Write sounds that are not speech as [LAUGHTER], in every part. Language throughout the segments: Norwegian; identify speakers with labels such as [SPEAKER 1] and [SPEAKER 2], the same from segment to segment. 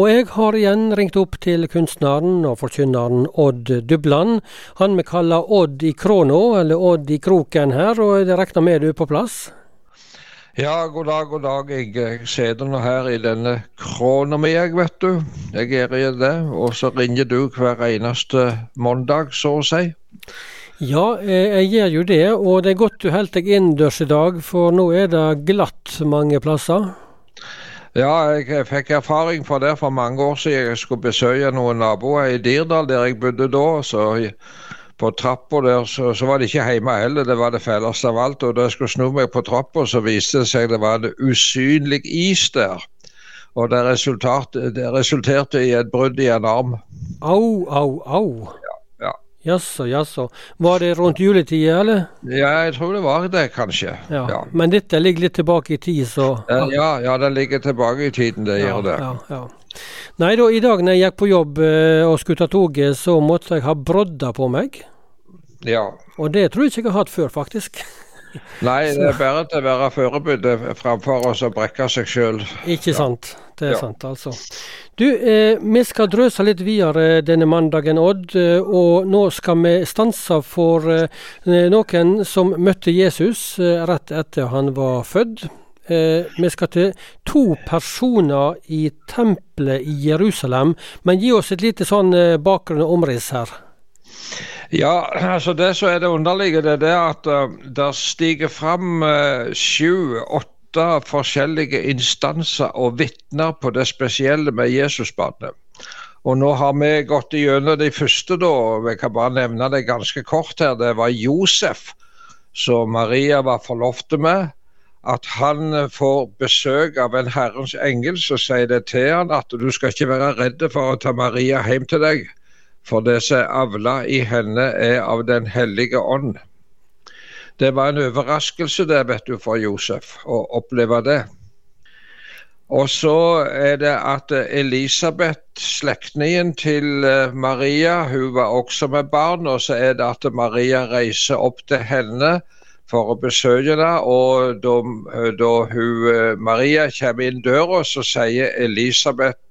[SPEAKER 1] Og jeg har igjen ringt opp til kunstneren og forkynneren Odd Dubland. Han vi kaller Odd i krona, eller Odd i kroken her, og det regner med du er på plass?
[SPEAKER 2] Ja, god dag, god dag. Jeg sitter nå her i denne krona mi, jeg, vet du. Jeg er i det. Og så ringer du hver eneste mandag, så å si.
[SPEAKER 1] Ja, jeg gjør jo det. Og det er godt du holder deg innendørs i dag, for nå er det glatt mange plasser.
[SPEAKER 2] Ja, jeg fikk erfaring fra det for mange år siden. Jeg skulle besøke noen naboer i Dirdal, der jeg bodde da. så på trappa der, så, så, var det ikke hjemme heller, det var det felleste av alt. Og da jeg skulle snu meg på trappa, så viste det seg det var en usynlig is der. Og det det resulterte i et brudd i en arm.
[SPEAKER 1] Au, au, au.
[SPEAKER 2] Ja, ja.
[SPEAKER 1] Jaså, jaså. Var det rundt juletida, eller?
[SPEAKER 2] Ja, jeg tror det var det, kanskje.
[SPEAKER 1] Ja. ja. Men dette ligger litt tilbake i tid, så
[SPEAKER 2] Ja, ja, det ligger tilbake i tiden, det gjør det.
[SPEAKER 1] Ja, ja. Nei da, i dag når jeg gikk på jobb eh, og skulle ta toget, så måtte jeg ha brodder på meg.
[SPEAKER 2] Ja.
[SPEAKER 1] Og det tror jeg ikke jeg har hatt før, faktisk.
[SPEAKER 2] Nei, det er bedre å være forberedt framfor å brekke seg sjøl.
[SPEAKER 1] Ikke sant. Det er ja. sant, altså. Du, eh, vi skal drøse litt videre denne mandagen, Odd. Eh, og nå skal vi stanse for eh, noen som møtte Jesus eh, rett etter han var født. Eh, vi skal til to personer i tempelet i Jerusalem. Men gi oss et lite sånn eh, bakgrunn og omriss her.
[SPEAKER 2] Ja, altså Det som er det underlige, det er at uh, det stiger fram uh, sju-åtte forskjellige instanser og vitner på det spesielle med Jesusbarnet. Og nå har vi gått igjennom de første, da. Jeg kan bare nevne det ganske kort her. Det var Josef, som Maria var forloftet med. At han får besøk av en Herrens engel som sier det til han at du skal ikke være redd for å ta Maria hjem til deg for det som er avla i henne, er av Den hellige ånd. Det var en overraskelse det, vet du, for Josef å oppleve det. Og så er det at Elisabeth, slektningen til eh, Maria, hun var også med barn. Og så er det at Maria reiser opp til henne for å besøke henne. Og da, da hun, eh, Maria kommer inn døra, så sier Elisabeth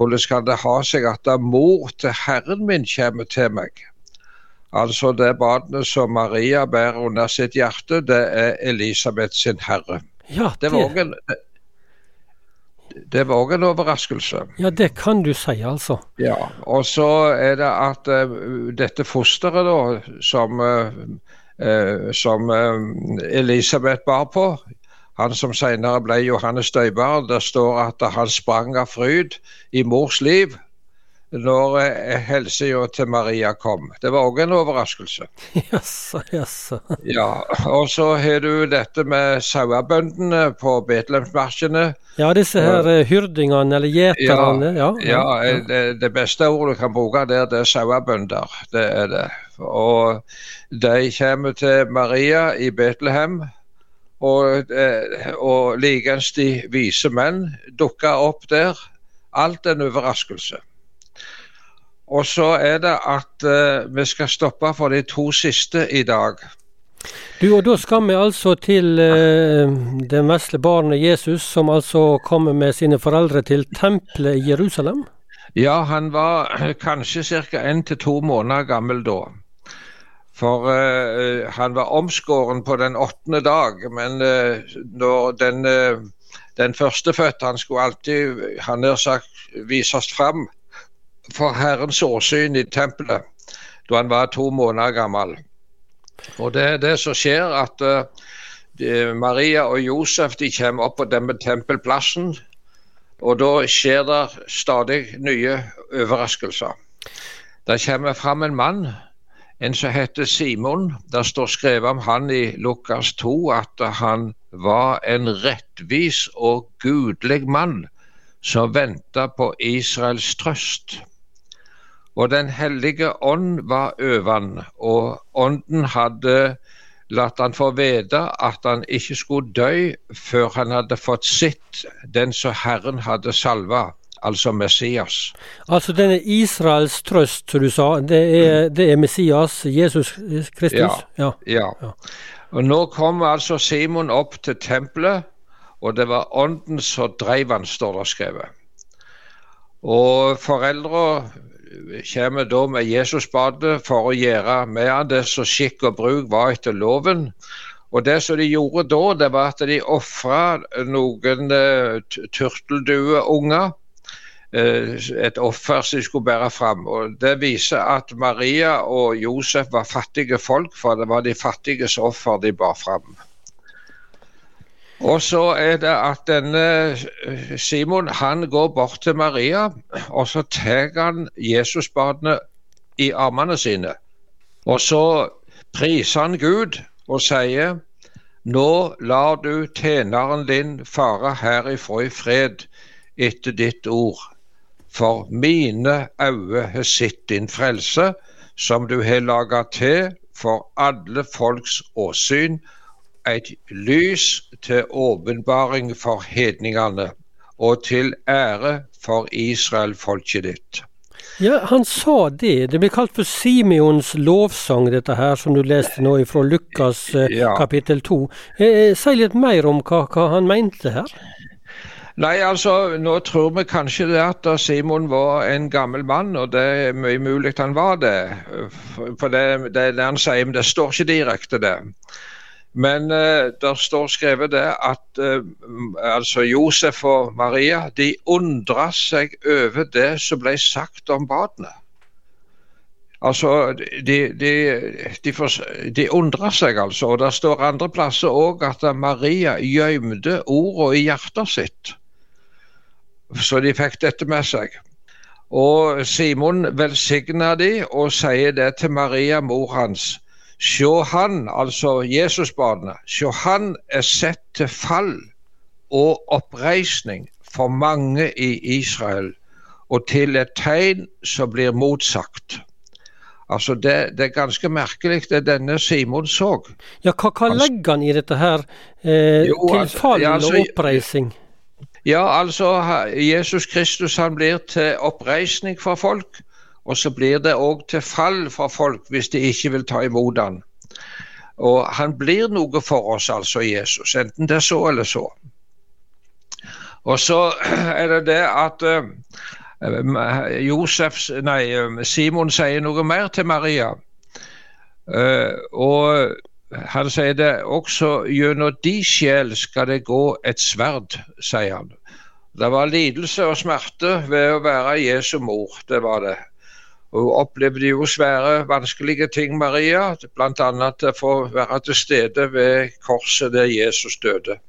[SPEAKER 2] hvordan kan det ha seg at da mor til Herren min kommer til meg? Altså det barnet som Maria bærer under sitt hjerte, det er Elisabeth sin herre.
[SPEAKER 1] Ja, det...
[SPEAKER 2] det var også en det var òg en overraskelse.
[SPEAKER 1] Ja, det kan du si, altså.
[SPEAKER 2] Ja, Og så er det at uh, dette fosteret da, som, uh, som uh, Elisabeth bar på, han som senere ble Johannes Støyberg. Det står at han sprang av fryd i mors liv når eh, helsa til Maria kom. Det var òg en overraskelse. [LAUGHS]
[SPEAKER 1] Jaså, jaså.
[SPEAKER 2] Ja, og så har du dette med sauebøndene på Betlehemsmarsjene.
[SPEAKER 1] Ja, disse her uh, hyrdingene eller gjeterne.
[SPEAKER 2] Ja, ja, ja, ja. Det, det, beste ordet du kan bruke der, det er sauebønder. Det er det. Og de kommer til Maria i Betlehem og, eh, og likeens de vise menn dukka opp der. Alt en overraskelse. Og så er det at uh, vi skal stoppe for de to siste i dag.
[SPEAKER 1] Du, og Da skal vi altså til uh, det vesle barnet Jesus, som altså kommer med sine foreldre til tempelet i Jerusalem?
[SPEAKER 2] Ja, han var kanskje ca. én til to måneder gammel da. For uh, han var omskåren på den åttende dag, men uh, når den, uh, den førstefødte han skulle alltid han nær sagt, vises fram for Herrens åsyn i tempelet da han var to måneder gammel. Og Det er det som skjer, at de, Maria og Josef de kommer opp på denne tempelplassen. Og da skjer det stadig nye overraskelser. Det kommer fram en mann en som heter Simon. Det står skrevet om han i Lukas 2 at han var en rettvis og gudelig mann som venta på Israels trøst. Og Den hellige ånd var over og ånden hadde latt han få vite at han ikke skulle dø før han hadde fått sitt den som Herren hadde salva altså Messias.
[SPEAKER 1] Altså denne Israels trøst, som du sa, det er, det er Messias, Jesus Kristus?
[SPEAKER 2] Ja, ja. ja. Og Nå kom altså Simon opp til tempelet, og det var ånden som drev han, står det skrevet. Og foreldra kommer da med Jesusbadet for å gjøre med han det som skikk og bruk var etter loven. Og Det som de gjorde da, det var at de ofra noen uh, turteldueunger. Uh, et offer som de skulle bære fram. Og Det viser at Maria og Josef var fattige folk, for det var de fattiges offer de bar fram. Og så er det at denne eh, Simon han går bort til Maria, og så tar han Jesusbarnet i armene sine. Og så priser han Gud og sier Nå lar du tjeneren din fare herifra i fred etter ditt ord. For mine øyne har sett din frelse, som du har laga til for alle folks åsyn et lys til åpenbaring for hedningene og til ære for Israel-folket ditt.
[SPEAKER 1] Ja, Han sa det. Det blir kalt for Simeons lovsang, dette her, som du leste nå fra Lukas eh, ja. kapittel 2. Eh, eh, si litt mer om hva, hva, han mente her.
[SPEAKER 2] Nei, altså, Nå tror vi kanskje det at Simon var en gammel mann, og det er mye mulig han var det. For det, det, det han sier, men det står ikke direkte det. Men uh, der står skrevet det at uh, altså Josef og Maria de undra seg over det som ble sagt om badene. Altså, de, de, de, de undra seg, altså. Og det står andre plasser òg at Maria gjemte ordene i hjertet sitt. Så de fikk dette med seg. Og Simon velsigna de og sier det til Maria, mor hans. Sjå han, altså Jesusbarnet, sjå han er sett til fall og oppreisning for mange i Israel, og til et tegn som blir motsagt. Altså det, det, er ganske merkelig det denne Simon så.
[SPEAKER 1] Ja, Hva, hva legger han i dette her? Eh, jo, til altså, fall altså, og oppreising?
[SPEAKER 2] Ja, altså Jesus Kristus han blir til oppreisning for folk. Og så blir det òg til fall for folk hvis de ikke vil ta imot han. Og han blir noe for oss, altså Jesus, enten det er så eller så. Og så er det det at uh, Josef, nei, Simon sier noe mer til Maria. Uh, og han sier det også gjennom de sjel skal det gå et sverd, sier han. Det var lidelse og smerte ved å være Jesu mor, det var det. Hun opplevde jo svære, vanskelige ting, Maria, bl.a. å være til stede ved korset der Jesus døde.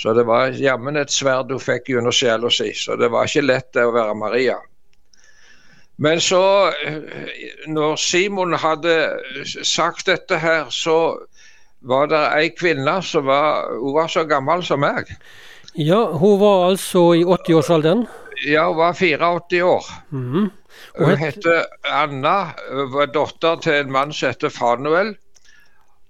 [SPEAKER 2] Så det var jammen et sverd hun fikk gjennom sjela si, så det var ikke lett det å være Maria. Men så, når Simon hadde sagt dette her, så var det ei kvinne som var, hun var så gammel som meg.
[SPEAKER 1] Ja, hun var altså i 80-årsalderen?
[SPEAKER 2] Ja, hun var 84 år. Mm -hmm. Hun heter Anna, var datter til en mann som heter Fanuel.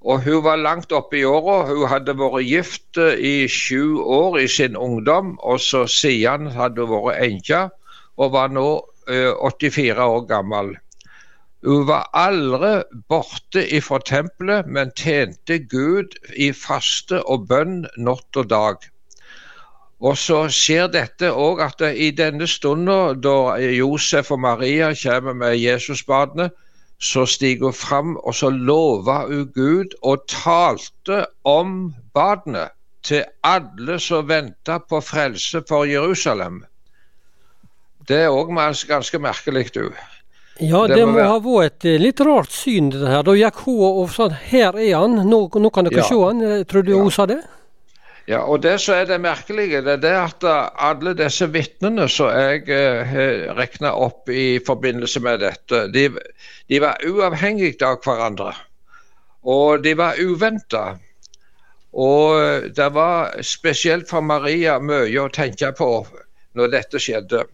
[SPEAKER 2] Og hun var langt oppe i åra. Hun hadde vært gift eh, i sju år i sin ungdom, og så siden hadde hun vært enke, og var nå 84 eh, år gammel. Hun var aldri borte ifra tempelet, men tjente Gud i faste og bønn natt og dag. Og så skjer dette òg at i denne stunden da Josef og Maria kommer med Jesusbadene, så stiger hun fram og så lover hun Gud og talte om badene til alle som venta på frelse for Jerusalem. Det er òg ganske merkelig, du.
[SPEAKER 1] Ja, det, det må, være... ha vært et litt rart syn, det her. Da gikk hun og sa her er han, nå, nå kan dere ja. se han. Tror du ja. hun sa det?
[SPEAKER 2] Ja, og Det som er det merkelige, det er det at eh, alle disse vitnene som jeg eh, regna opp i forbindelse med dette, de, de var uavhengige av hverandre. Og de var uventa. Og det var spesielt for Maria mye å tenke på når dette skjedde.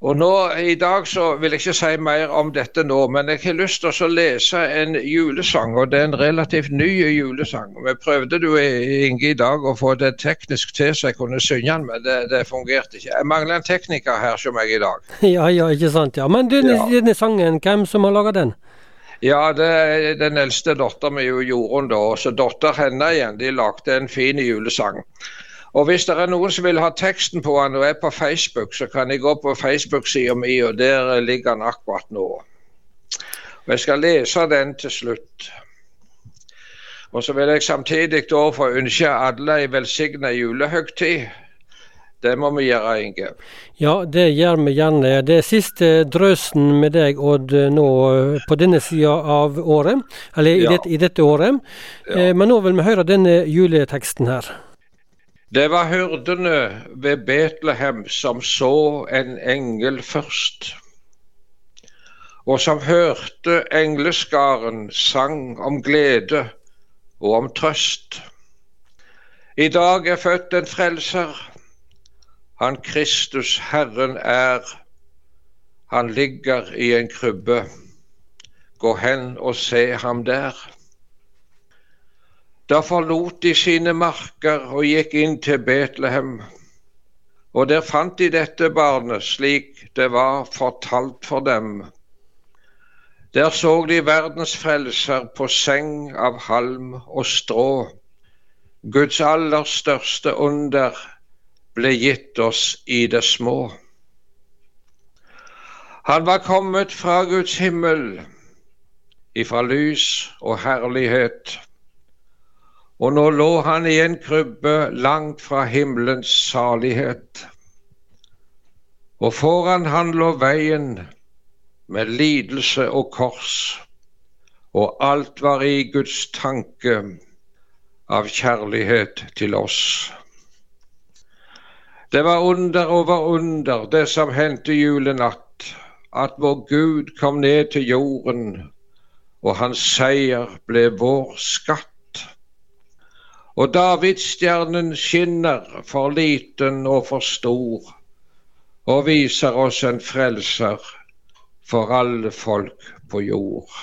[SPEAKER 2] Og nå, I dag så vil jeg ikke si mer om dette nå, men jeg har lyst til å lese en julesang. og Det er en relativt ny julesang. Vi prøvde du Inge, i dag å få det teknisk til så jeg kunne synge den, men det, det fungerte ikke. Jeg mangler en tekniker her som jeg i dag. [LAUGHS]
[SPEAKER 1] Ja, ja, ikke sant. ja. Men du, ja. denne sangen, hvem som har laga den?
[SPEAKER 2] Ja, det er den eldste datteren min, Jorunn. da, så Datter henne igjen. De lagde en fin julesang. Og hvis det er noen som vil ha teksten på han og er på Facebook, så kan jeg gå på Facebook-sida mi, og der ligger han akkurat nå. Og Jeg skal lese den til slutt. Og så vil jeg samtidig da få ønske alle ei velsigna julehøgtid. Det må vi gjøre, Inge.
[SPEAKER 1] Ja, det gjør vi gjerne. Det er siste drøsen med deg, Odd, nå på denne sida av året. Eller i, ja. dette, i dette, året. Ja. Eh, men nå vil vi høre denne juleteksten her.
[SPEAKER 2] Det var hyrdene ved Betlehem som så en engel først, og som hørte engleskaren sang om glede og om trøst. I dag er født en frelser han Kristus Herren er, han ligger i en krybbe. Gå hen og se ham der. Da forlot de sine marker og gikk inn til Betlehem. Og der fant de dette barnet slik det var fortalt for dem. Der så de verdens frelser på seng av halm og strå. Guds aller største under ble gitt oss i det små. Han var kommet fra Guds himmel, ifra lys og herlighet. Og nå lå han i en krybbe langt fra himmelens salighet. Og foran han lå veien med lidelse og kors, og alt var i Guds tanke av kjærlighet til oss. Det var under over under, det som hendte julenatt, at vår Gud kom ned til jorden, og hans seier ble vår skatt. Og Davidsstjernen skinner for liten og for stor, og viser oss en frelser for alle folk på jord.